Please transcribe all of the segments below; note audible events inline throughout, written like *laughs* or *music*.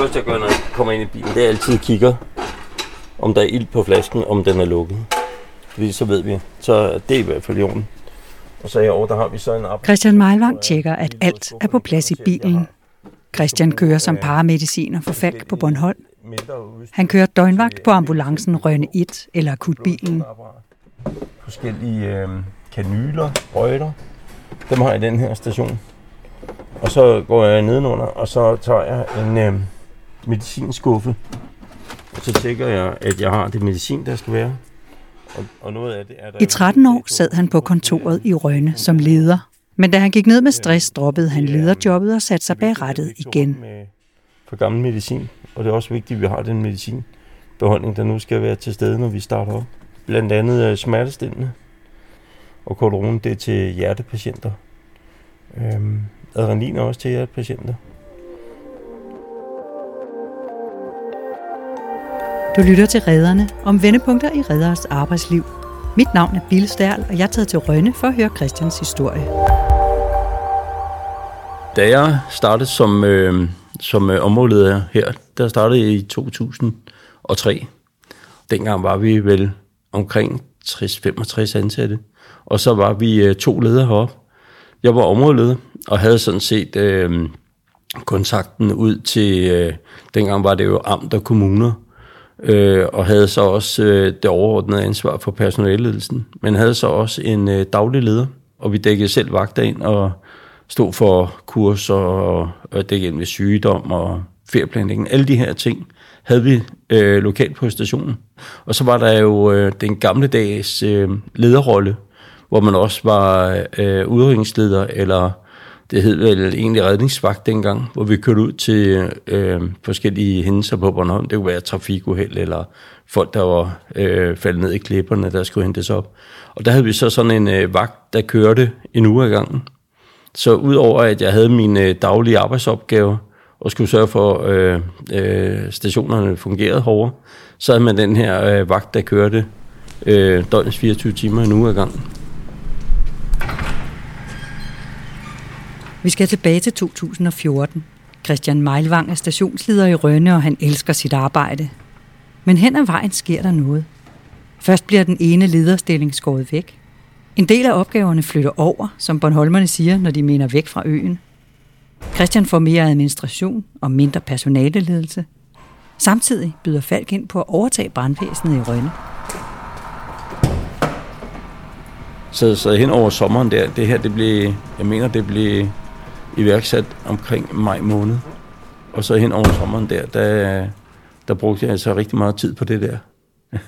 første jeg gør, når jeg kommer ind i bilen, det er altid kigger, om der er ild på flasken, om den er lukket. Fordi så ved vi, så det er i hvert fald i orden. Og så herovre, der har vi så en app. Christian Meilvang tjekker, at alt er på plads i bilen. Christian kører som paramediciner for Falk på Bornholm. Han kører døgnvagt på ambulancen Rønne 1 eller akutbilen. Forskellige øh, kanyler, røgter. Dem har jeg i den her station. Og så går jeg nedenunder, og så tager jeg en øh, medicinskuffe. Og så tjekker jeg, at jeg har det medicin, der skal være. Og, og noget af det er der I 13 år sad han på kontoret i Rønne som leder. Men da han gik ned med stress, droppede han lederjobbet og satte sig bag rettet igen. Med for gammel medicin. Og det er også vigtigt, at vi har den medicinbeholdning, der nu skal være til stede, når vi starter op. Blandt andet øh, smertestillende. Og Cortron, det er til hjertepatienter. Øhm, adrenalin er også til hjertepatienter. Du lytter til Redderne om vendepunkter i redderes arbejdsliv. Mit navn er Bille Stærl, og jeg er taget til Rønne for at høre Christians historie. Da jeg startede som, øh, som øh, områdeleder her, der startede jeg i 2003. Dengang var vi vel omkring 60-65 ansatte, og så var vi øh, to ledere heroppe. Jeg var områdeleder og havde sådan set øh, kontakten ud til, øh, dengang var det jo amt og kommuner, øh, og havde så også øh, det overordnede ansvar for personalledelsen, men havde så også en øh, daglig leder, og vi dækkede selv vagter ind og stod for kurser og, og dækkede ind ved sygdom og ferieplanlægning. Alle de her ting havde vi øh, lokalt på stationen. Og så var der jo øh, den gamle dags øh, lederrolle, hvor man også var øh, udrykningsleder, eller det hed vel egentlig redningsvagt dengang, hvor vi kørte ud til øh, forskellige hændelser på Bornholm. Det kunne være trafikuheld, eller folk, der var øh, faldet ned i klipperne, der skulle hentes op. Og der havde vi så sådan en øh, vagt, der kørte en uge ad gangen. Så udover at jeg havde mine øh, daglige arbejdsopgaver, og skulle sørge for, at øh, øh, stationerne fungerede hårdere, så havde man den her øh, vagt, der kørte øh, døgnets 24 timer en uge ad gangen. Vi skal tilbage til 2014. Christian Meilvang er stationsleder i Rønne, og han elsker sit arbejde. Men hen ad vejen sker der noget. Først bliver den ene lederstilling skåret væk. En del af opgaverne flytter over, som Bornholmerne siger, når de mener væk fra øen. Christian får mere administration og mindre personaleledelse. Samtidig byder Falk ind på at overtage brandvæsenet i Rønne. Så, så hen over sommeren der, det her, det blev, jeg mener, det blev iværksat omkring maj måned. Og så hen over sommeren der, der, der brugte jeg altså rigtig meget tid på det der. *laughs*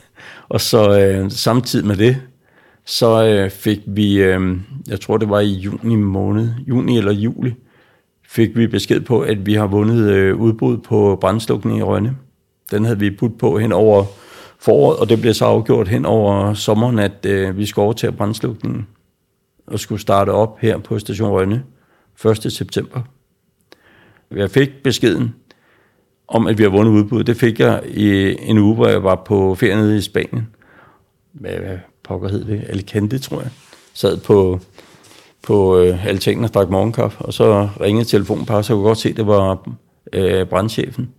og så øh, samtidig med det, så øh, fik vi, øh, jeg tror det var i juni måned, juni eller juli, fik vi besked på, at vi har vundet øh, udbud på brandslukning i Rønne. Den havde vi budt på hen over foråret, og det blev så afgjort hen over sommeren, at øh, vi skulle overtage brandslukningen og skulle starte op her på station Rønne 1. september. Jeg fik beskeden om, at vi har vundet udbud. Det fik jeg i en uge, hvor jeg var på ferie nede i Spanien. Hvad, hvad pokker hed det? Alicante, tror jeg. Sad på, på øh, altanen og drak morgenkaffe, og så ringede telefonen bare, så jeg kunne godt se, at det var øh, brandchefen.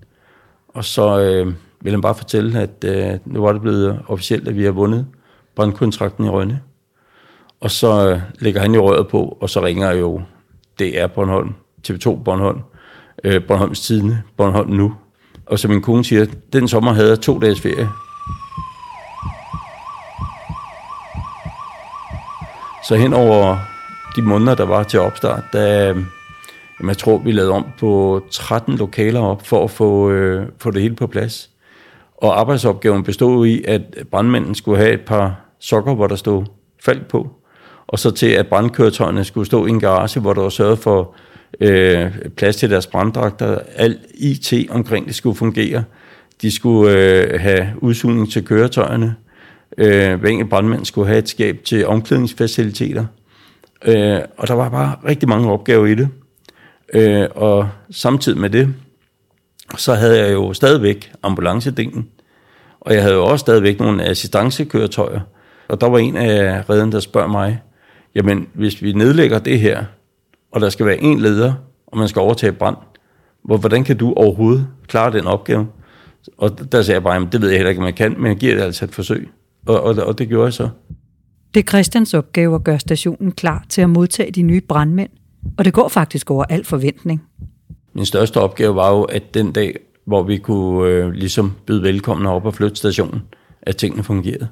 Og så øh, ville han bare fortælle, at øh, nu var det blevet officielt, at vi har vundet brandkontrakten i Rønne. Og så øh, lægger han jo røret på, og så ringer jo DR Bornholm, TV2 Bornholm, øh, Bornholms Tidene, Bornholm Nu. Og som min kone siger, den sommer havde jeg to dages ferie. Så hen over de måneder, der var til opstart, der, jamen, jeg tror, vi lavede om på 13 lokaler op for at få, øh, få det hele på plads. Og arbejdsopgaven bestod i, at brandmænden skulle have et par sokker, hvor der stod faldt på. Og så til, at brandkøretøjerne skulle stå i en garage, hvor der var sørget for øh, plads til deres branddragter. Alt IT omkring det skulle fungere. De skulle øh, have udsugning til køretøjerne. Øh, hver enkelt brandmand skulle have et skab til omklædningsfaciliteter. Øh, og der var bare rigtig mange opgaver i det. Øh, og samtidig med det, så havde jeg jo stadigvæk ambulancedelen, og jeg havde jo også stadigvæk nogle assistancekøretøjer. Og der var en af redden, der spørger mig, jamen hvis vi nedlægger det her, og der skal være en leder, og man skal overtage brand, hvordan kan du overhovedet klare den opgave? Og der sagde jeg bare, det ved jeg heller ikke, om jeg kan, men jeg giver det altså et forsøg. Og, og, og det gjorde jeg så. Det er Christians opgave at gøre stationen klar til at modtage de nye brandmænd, og det går faktisk over al forventning. Min største opgave var jo, at den dag, hvor vi kunne øh, ligesom byde velkommen op og flytte stationen, at tingene fungerede.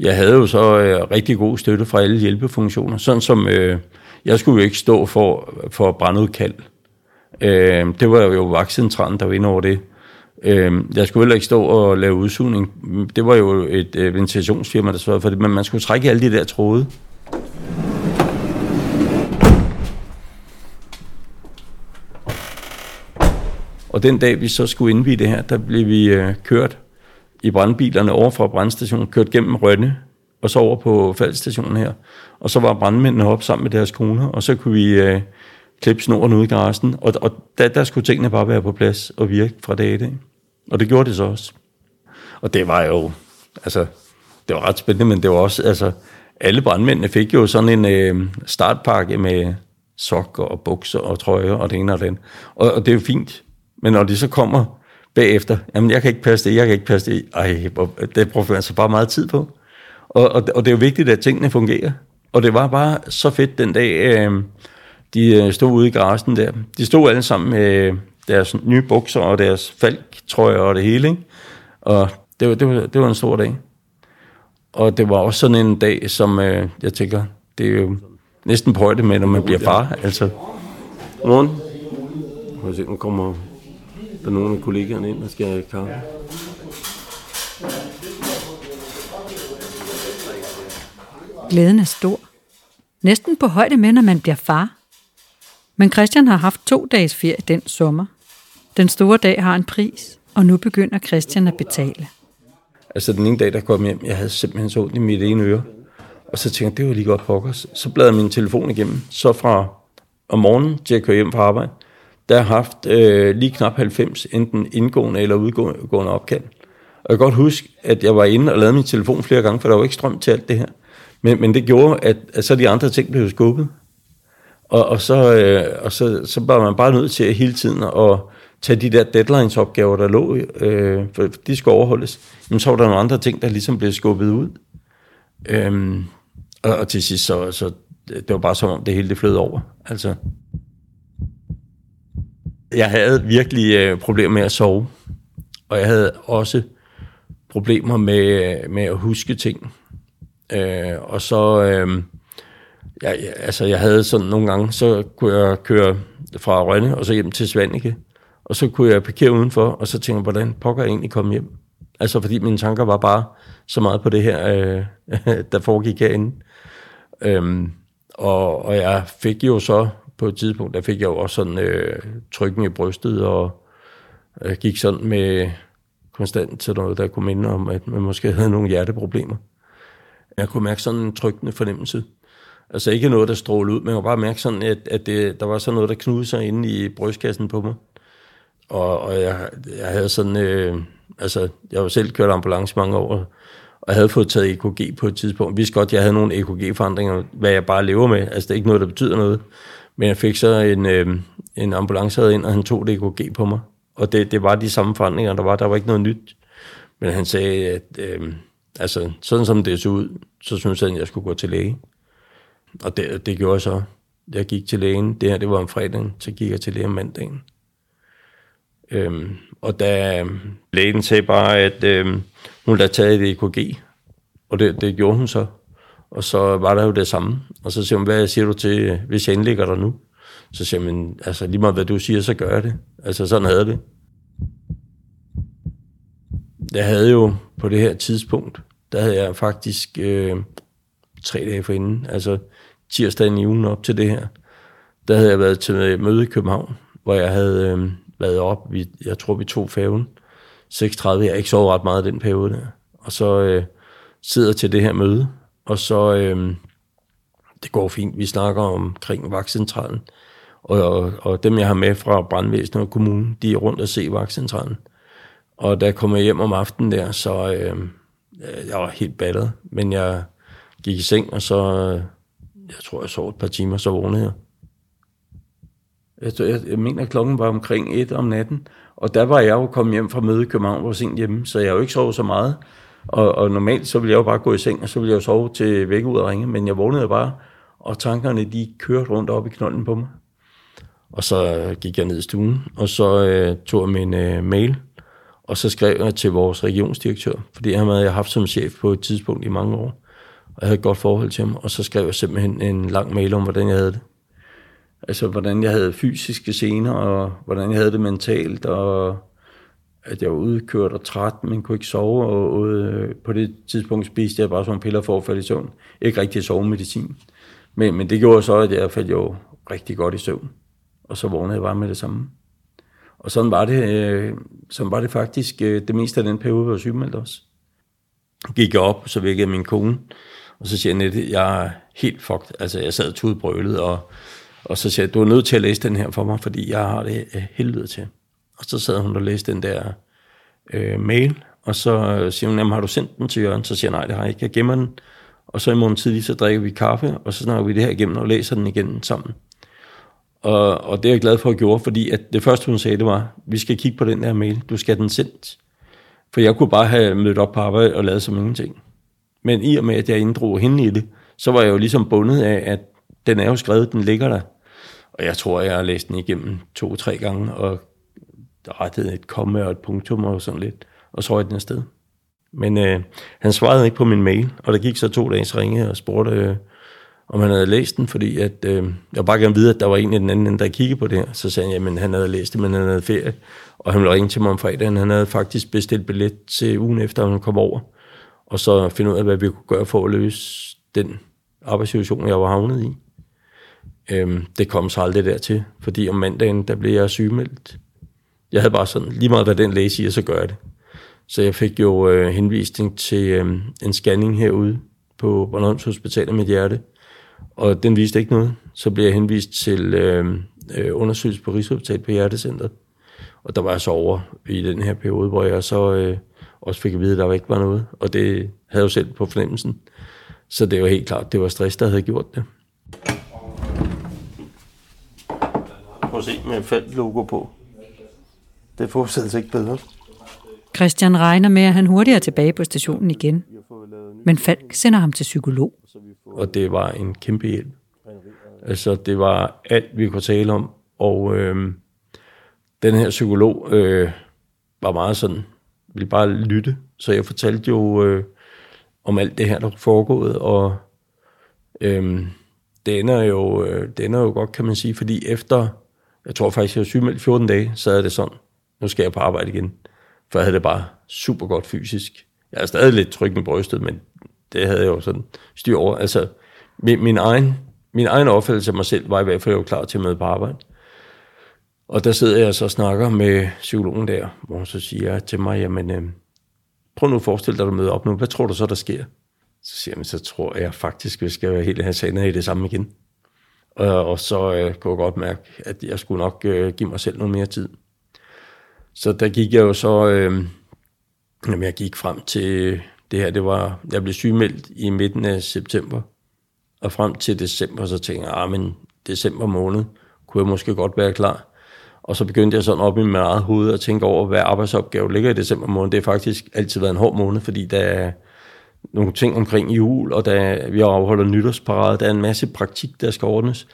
Jeg havde jo så øh, rigtig god støtte fra alle hjælpefunktioner, sådan som øh, jeg skulle jo ikke stå for, for brandudkald. Øh, det var jo vagtcentralen, der var inde over det. Øh, jeg skulle heller ikke stå og lave udsugning. Det var jo et øh, ventilationsfirma, der svarede for det, men man skulle trække alle de der tråde. Og den dag, vi så skulle indvide det her, der blev vi øh, kørt i brandbilerne over fra brandstationen, kørt gennem Rønne, og så over på faldstationen her. Og så var brandmændene op sammen med deres koner, og så kunne vi øh, klippe snoren ud i garagen. Og, og der, der skulle tingene bare være på plads og virke fra dag i dag. Og det gjorde det så også. Og det var jo, altså, det var ret spændende, men det var også, altså, alle brandmændene fik jo sådan en øh, startpakke med sokker og bukser og trøjer og det ene og den. Og, og det er jo fint. Men når de så kommer bagefter, jamen jeg kan ikke passe det, jeg kan ikke passe det, ej, det bruger man så bare meget tid på. Og, og, og det er jo vigtigt, at tingene fungerer. Og det var bare så fedt den dag, øh, de øh, stod ude i garagen der. De stod alle sammen med deres nye bukser og deres falktrøjer og det hele. Ikke? Og det var, det, var, det var en stor dag. Og det var også sådan en dag, som øh, jeg tænker, det er jo næsten på højde med, når man bliver far. Altså, Godmorgen. Nu kommer der nogle af kollegaerne ind og skal have kaffe. Glæden er stor. Næsten på højde med, når man bliver far. Men Christian har haft to dages ferie den sommer. Den store dag har en pris, og nu begynder Christian at betale. Altså den ene dag, der kom hjem, jeg havde simpelthen så ondt i mit ene øre. Og så tænkte jeg, det var lige godt pokkers. Så bladrede min telefon igennem. Så fra om morgenen til at køre hjem fra arbejde, der har haft øh, lige knap 90, enten indgående eller udgående opkald. Og jeg kan godt huske, at jeg var inde og lavede min telefon flere gange, for der var ikke strøm til alt det her. Men, men det gjorde, at, at så de andre ting blev skubbet. Og, og, så, øh, og så, så var man bare nødt til hele tiden at tage de der deadlines-opgaver, der lå, øh, for de skulle overholdes. Men så var der nogle andre ting, der ligesom blev skubbet ud. Øhm, og, og til sidst, så, så det var bare som om det hele det flød over. Altså, jeg havde virkelig øh, problemer med at sove. Og jeg havde også problemer med, øh, med at huske ting. Øh, og så, øh, jeg, altså jeg havde sådan nogle gange, så kunne jeg køre fra Rønne og så hjem til Svanike, og så kunne jeg parkere udenfor, og så tænkte jeg, hvordan pokker jeg egentlig komme hjem? Altså fordi mine tanker var bare så meget på det her, øh, *laughs* der foregik herinde. Øhm, og, og jeg fik jo så på et tidspunkt, der fik jeg jo også sådan øh, trykken i brystet, og øh, gik sådan med konstant til noget, der kunne minde om, at man måske havde nogle hjerteproblemer. Jeg kunne mærke sådan en trykkende fornemmelse. Altså ikke noget, der strålede ud, men jeg kunne bare mærke sådan, at, at det, der var sådan noget, der knudede sig inde i brystkassen på mig. Og, og jeg, jeg havde sådan, øh, altså jeg var selv kørt ambulance mange år, og jeg havde fået taget EKG på et tidspunkt. Jeg vidste godt, at jeg havde nogle EKG-forandringer, hvad jeg bare lever med. Altså det er ikke noget, der betyder noget. Men jeg fik så en, øh, en ambulance ind, og han tog det EKG på mig. Og det, det var de samme forandringer, der var. Der var ikke noget nyt. Men han sagde, at øh, altså, sådan som det så ud, så synes han, at jeg skulle gå til læge. Og det, det gjorde jeg så. Jeg gik til lægen. Det her, det var om fredagen. Så gik jeg til lægen mandagen. Øhm, og da øhm, lægen sagde bare, at øhm, hun havde taget et EKG. Og det, det gjorde hun så. Og så var der jo det samme. Og så siger hun, hvad siger du til, hvis jeg indlægger dig nu? Så siger man, altså lige meget hvad du siger, så gør jeg det. Altså sådan havde det. Jeg havde jo på det her tidspunkt, der havde jeg faktisk øh, tre dage forinden, altså tirsdagen i ugen op til det her, der havde jeg været til møde i København, hvor jeg havde øh, været op, vi, jeg tror vi tog færgen, 6.30, jeg har ikke sovet ret meget den periode der, og så øh, sidder til det her møde, og så, øh, det går fint, vi snakker omkring vagtcentralen, og, og, og dem jeg har med fra brandvæsenet og kommunen, de er rundt og se vagtcentralen. Og da jeg kom hjem om aftenen der, så øhm, øh, jeg var helt batteret, men jeg gik i seng, og så, øh, jeg tror jeg sov et par timer, så vågnede jeg. Jeg, jeg, jeg mener, at klokken var omkring et om natten, og der var jeg jo kommet hjem fra møde i København, hvor sent hjemme, så jeg har jo ikke sovet så meget. Og, og normalt så ville jeg jo bare gå i seng, og så ville jeg jo sove til væk ud og ringe, men jeg vågnede bare, og tankerne de kørte rundt op i knolden på mig. Og så gik jeg ned i stuen, og så øh, tog jeg min øh, mail, og så skrev jeg til vores regionsdirektør, fordi han havde jeg haft som chef på et tidspunkt i mange år, og jeg havde et godt forhold til ham, og så skrev jeg simpelthen en lang mail om, hvordan jeg havde det. Altså, hvordan jeg havde fysiske scener, og hvordan jeg havde det mentalt, og at jeg var udkørt og træt, men kunne ikke sove, og ude, øh, på det tidspunkt spiste jeg bare sådan piller for at falde i søvn. Ikke rigtig sovemedicin. Men, men det gjorde så, at jeg faldt jo rigtig godt i søvn. Og så vågnede jeg bare med det samme. Og sådan var det, øh, sådan var det faktisk øh, det meste af den periode, hvor jeg sygemeldt også. Gik jeg op, så vækkede min kone, og så siger jeg, jeg er helt fucked. Altså, jeg sad tudbrølet, og, og så siger jeg, du er nødt til at læse den her for mig, fordi jeg har det helvede til. Og så sad hun og læste den der øh, mail, og så øh, siger hun, jamen har du sendt den til Jørgen? Så siger jeg, nej, det har jeg ikke. Jeg gemmer den. Og så i morgen tidlig, så drikker vi kaffe, og så snakker vi det her igennem og læser den igen sammen. Og, og det er jeg glad for at gjorde, fordi at det første, hun sagde, det var, vi skal kigge på den der mail, du skal den sendt. For jeg kunne bare have mødt op på arbejde og lavet som ingenting. Men i og med, at jeg inddrog hende i det, så var jeg jo ligesom bundet af, at den er jo skrevet, den ligger der. Og jeg tror, jeg har læst den igennem to-tre gange, og rettede et komme og et punktum og sådan lidt, og så røg den afsted. Men øh, han svarede ikke på min mail, og der gik så to dage, så ringede og spurgte, øh, om han havde læst den, fordi at, øh, jeg bare gerne vide, at der var en i den anden, der kiggede på det her. Så sagde han, jamen han havde læst det, men han havde ferie, og han ville ringe til mig om fredagen. Han havde faktisk bestilt billet til ugen efter, at han kom over, og så finde ud af, hvad vi kunne gøre for at løse den arbejdssituation, jeg var havnet i. Øhm, det kom så aldrig dertil, fordi om mandagen, der blev jeg sygemeldt. Jeg havde bare sådan, lige meget hvad den læge siger, så gør jeg det. Så jeg fik jo øh, henvisning til øh, en scanning herude på Bornholms Hospital af mit hjerte, og den viste ikke noget. Så blev jeg henvist til øh, øh, undersøgelse på Rigshospitalet på Hjertecentret. Og der var jeg så over i den her periode, hvor jeg så øh, også fik at vide, at der ikke var noget. Og det havde jeg jo selv på fornemmelsen. Så det var helt klart, det var stress, der havde gjort det. Prøv at se med et logo på. Det får sig ikke bedre. Christian regner med, at han hurtigt er tilbage på stationen igen. Men Falk sender ham til psykolog. Og det var en kæmpe hjælp. Altså, det var alt, vi kunne tale om. Og øh, den her psykolog øh, var meget sådan, ville bare lytte. Så jeg fortalte jo øh, om alt det her, der foregået, og øh, det ender jo, øh, det ender jo godt, kan man sige, fordi efter, jeg tror faktisk, jeg var sygemeldt 14 dage, så er det sådan, nu skal jeg på arbejde igen. For jeg havde det bare super godt fysisk. Jeg er stadig lidt tryg med brystet, men det havde jeg jo sådan styr over. Altså, min, min, egen, min egen opfattelse af mig selv var i hvert fald, jo klar til at møde på arbejde. Og der sidder jeg så og snakker med psykologen der, hvor hun så siger til mig, jamen, øh, prøv nu at forestille dig, at du møder op nu. Hvad tror du så, der sker? Så siger jeg, så tror jeg faktisk, vi skal være helt her sagen i det samme igen. Og, og så øh, kunne jeg godt mærke, at jeg skulle nok øh, give mig selv noget mere tid. Så der gik jeg jo så, øh, jamen jeg gik frem til det her, det var, jeg blev sygemeldt i midten af september, og frem til december, så tænkte jeg, ah, men december måned kunne jeg måske godt være klar. Og så begyndte jeg sådan op i mit eget hoved at tænke over, hvad arbejdsopgave ligger i december måned. Det har faktisk altid været en hård måned, fordi der er nogle ting omkring jul, og der, vi afholder nytårsparade, der er en masse praktik, der skal ordnes.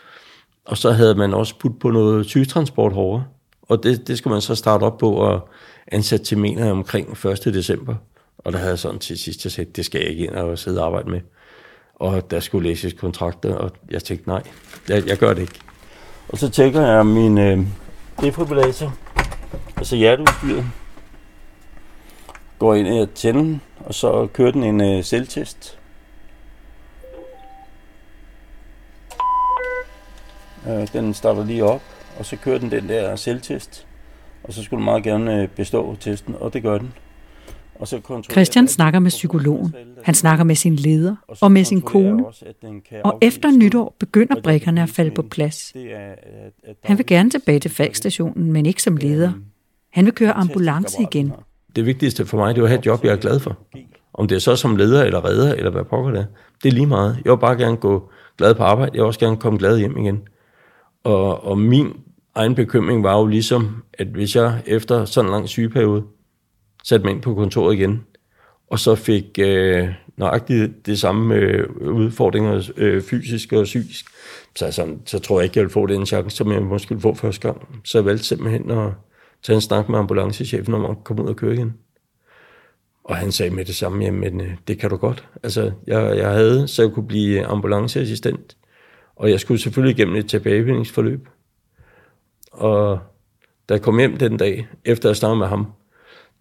Og så havde man også putt på noget sygetransport hårdere. Og det, det skal man så starte op på og ansætte til mener omkring 1. december. Og der havde jeg sådan til sidst, jeg sagde, det skal jeg ikke ind og sidde og arbejde med. Og der skulle læses kontrakter, og jeg tænkte, nej, jeg, jeg gør det ikke. Og så tjekker jeg min øh, defibrillator, altså hjerteudstyret. Går ind og tænder den, og så kører den en øh, selvtest. Øh, den starter lige op, og så kører den den der selvtest. Og så skulle den meget gerne øh, bestå testen, og det gør den. Og så Christian snakker med psykologen. Han snakker med sin leder og med sin kone. Og efter nytår begynder brikkerne at falde på plads. Han vil gerne tilbage til fagstationen, men ikke som leder. Han vil køre ambulance igen. Det vigtigste for mig, det er at have et job, jeg er glad for. Om det er så som leder eller redder, eller hvad pokker det er. Det er lige meget. Jeg vil bare gerne gå glad på arbejde. Jeg vil også gerne komme glad hjem igen. Og, og min egen bekymring var jo ligesom, at hvis jeg efter sådan en lang sygeperiode satte mig ind på kontoret igen, og så fik øh, nøjagtigt det samme øh, udfordringer øh, fysisk og psykisk, så, altså, så tror jeg ikke, jeg ville få den chance, som jeg måske ville få første gang. Så jeg valgte simpelthen at tage en snak med ambulancechefen om at komme ud og køre igen. Og han sagde med det samme, jamen øh, det kan du godt. Altså, jeg, jeg havde, så jeg kunne blive ambulanceassistent. Og jeg skulle selvfølgelig igennem et tilbagevindingsforløb. Og da jeg kom hjem den dag, efter jeg snakkede med ham,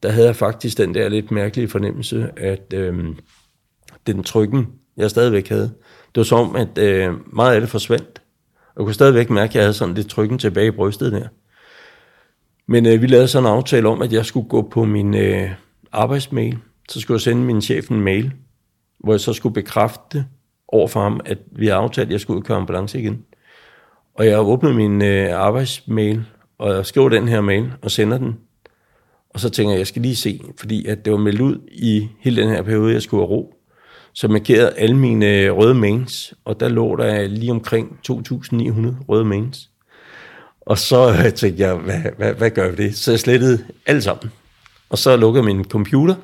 der havde jeg faktisk den der lidt mærkelige fornemmelse, at øh, den trykken, jeg stadigvæk havde, det var som, at øh, meget af det forsvandt. Jeg kunne stadigvæk mærke, at jeg havde sådan lidt trykken tilbage i brystet der. Men øh, vi lavede sådan en aftale om, at jeg skulle gå på min øh, arbejdsmail. Så skulle jeg sende min chef en mail, hvor jeg så skulle bekræfte over for ham, at vi havde aftalt, at jeg skulle køre ambulance igen. Og jeg åbnede min øh, arbejdsmail, og jeg skriver den her mail og sender den. Og så tænker jeg, jeg skal lige se, fordi at det var meldt ud i hele den her periode, jeg skulle have ro. Så markerede alle mine øh, røde mains, og der lå der lige omkring 2.900 røde mains. Og så øh, tænkte jeg, hvad, hvad, hvad gør vi det? Så jeg slettede alt sammen. Og så lukkede min computer,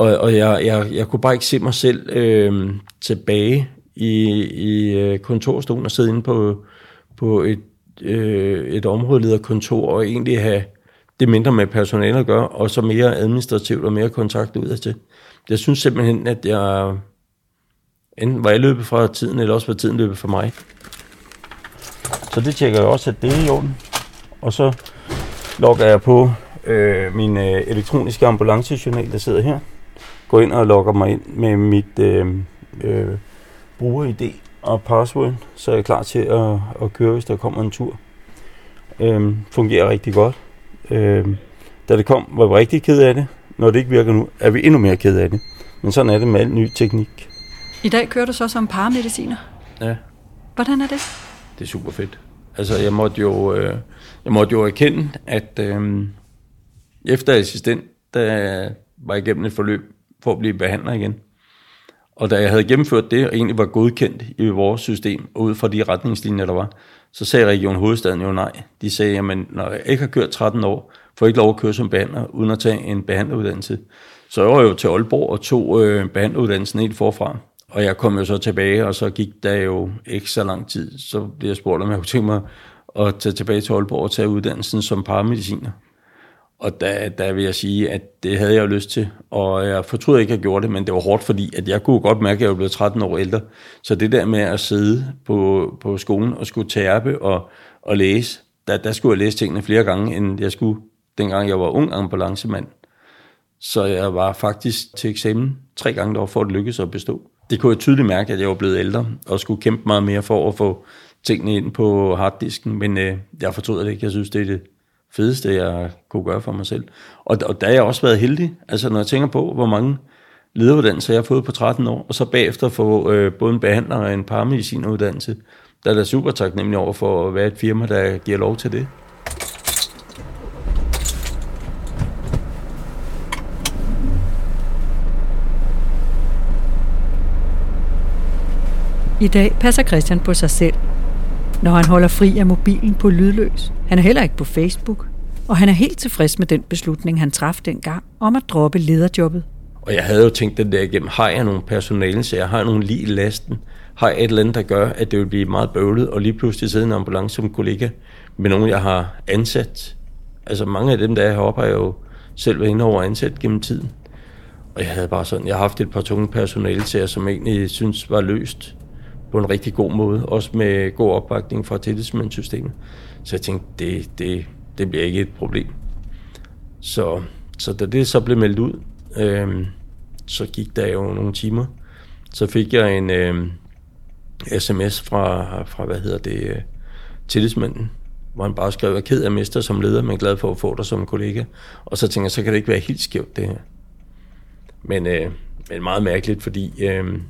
og, og jeg, jeg, jeg kunne bare ikke se mig selv øh, tilbage i, i øh, kontorstolen og sidde inde på, på et, øh, et områdelederkontor og egentlig have det mindre med personale at gøre, og så mere administrativt og mere kontakt ud til. Jeg synes simpelthen, at jeg enten var jeg løbet fra tiden, eller også var tiden løbet fra mig. Så det tjekker jeg også, at det er i orden. Og så logger jeg på øh, min øh, elektroniske ambulancejournal, der sidder her. Går ind og logger mig ind med mit øh, øh, bruger-ID og password, så er jeg klar til at, at køre, hvis der kommer en tur. Øh, fungerer rigtig godt. Øh, da det kom, var jeg rigtig ked af det. Når det ikke virker nu, er vi endnu mere ked af det. Men sådan er det med al ny teknik. I dag kører du så som paramediciner. Ja. Hvordan er det? Det er super fedt. Altså, jeg måtte jo, øh, jeg måtte jo erkende, at øh, efter assistent, der var jeg igennem et forløb for at blive behandler igen. Og da jeg havde gennemført det, og egentlig var godkendt i vores system, ud fra de retningslinjer, der var, så sagde Region Hovedstaden jo nej. De sagde, at når jeg ikke har kørt 13 år, får jeg ikke lov at køre som behandler, uden at tage en behandleruddannelse. Så jeg var jo til Aalborg og tog øh, behandleruddannelsen helt forfra. Og jeg kom jo så tilbage, og så gik der jo ikke så lang tid. Så blev jeg spurgt, om jeg kunne tænke mig at tage tilbage til Aalborg og tage uddannelsen som paramediciner. Og der, der vil jeg sige, at det havde jeg jo lyst til, og jeg fortryder ikke, at jeg gjorde det, men det var hårdt, fordi at jeg kunne godt mærke, at jeg var blevet 13 år ældre. Så det der med at sidde på, på skolen og skulle tærpe og, og læse, der, der skulle jeg læse tingene flere gange, end jeg skulle, dengang jeg var ung ambulancemand. Så jeg var faktisk til eksamen tre gange derovre for at lykkes at bestå. Det kunne jeg tydeligt mærke, at jeg var blevet ældre, og skulle kæmpe meget mere for at få tingene ind på harddisken, men øh, jeg fortryder det ikke. Jeg synes, det er det fedeste, jeg kunne gøre for mig selv. Og, og der har jeg også været heldig. Altså, når jeg tænker på, hvor mange lederuddannelser jeg har fået på 13 år, og så bagefter få øh, både en behandler og en paramedicineruddannelse, der er da super taknemmelig over for at være et firma, der giver lov til det. I dag passer Christian på sig selv når han holder fri af mobilen på lydløs. Han er heller ikke på Facebook, og han er helt tilfreds med den beslutning, han traf dengang om at droppe lederjobbet. Og jeg havde jo tænkt den der igennem, har jeg nogle personale, så jeg har nogle lige i lasten? Har jeg et eller andet, der gør, at det vil blive meget bøvlet, og lige pludselig sidde en ambulance som kollega med nogen, jeg har ansat? Altså mange af dem, der er heroppe, har jeg jo selv været inde over ansat gennem tiden. Og jeg havde bare sådan, jeg har haft et par tunge personale til som egentlig synes var løst på en rigtig god måde, også med god opbakning fra tillidsmandssystemet. Så jeg tænkte, det, det, det bliver ikke et problem. Så, så da det så blev meldt ud, øh, så gik der jo nogle timer. Så fik jeg en øh, sms fra, fra, hvad hedder det, øh, tillidsmanden, hvor han bare skrev, at jeg er ked af at miste som leder, men glad for at få dig som kollega. Og så tænkte jeg, så kan det ikke være helt skævt det her. Men, øh, men meget mærkeligt, fordi øh,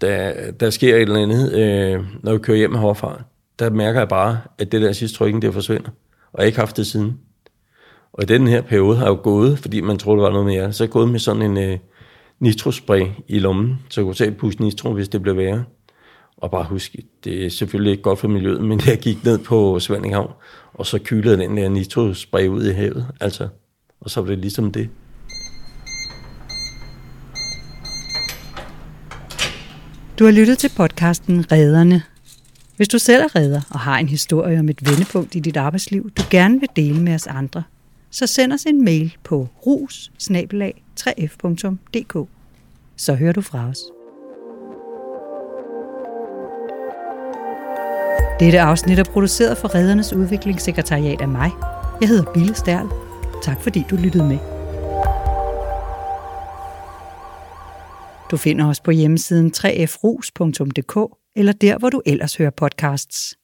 der, der sker et eller andet, øh, når vi kører hjem herfra, der mærker jeg bare, at det der sidste trykken, det forsvinder. Og jeg har ikke haft det siden. Og i den her periode har jeg jo gået, fordi man troede, det var noget mere, så jeg gået med sådan en øh, nitrospray i lommen, så jeg kunne tage pusse nitro, hvis det blev værre. Og bare husk, det er selvfølgelig ikke godt for miljøet, men jeg gik ned på Svendinghavn, og så kylede den der nitrospray ud i havet. Altså, og så var det ligesom det. Du har lyttet til podcasten Rederne. Hvis du selv er redder og har en historie om et vendepunkt i dit arbejdsliv, du gerne vil dele med os andre, så send os en mail på rus 3f.dk. Så hører du fra os. Dette afsnit er produceret for Redernes Udviklingssekretariat af mig. Jeg hedder Bille Sterl. Tak fordi du lyttede med. Du finder os på hjemmesiden 3frus.dk eller der, hvor du ellers hører podcasts.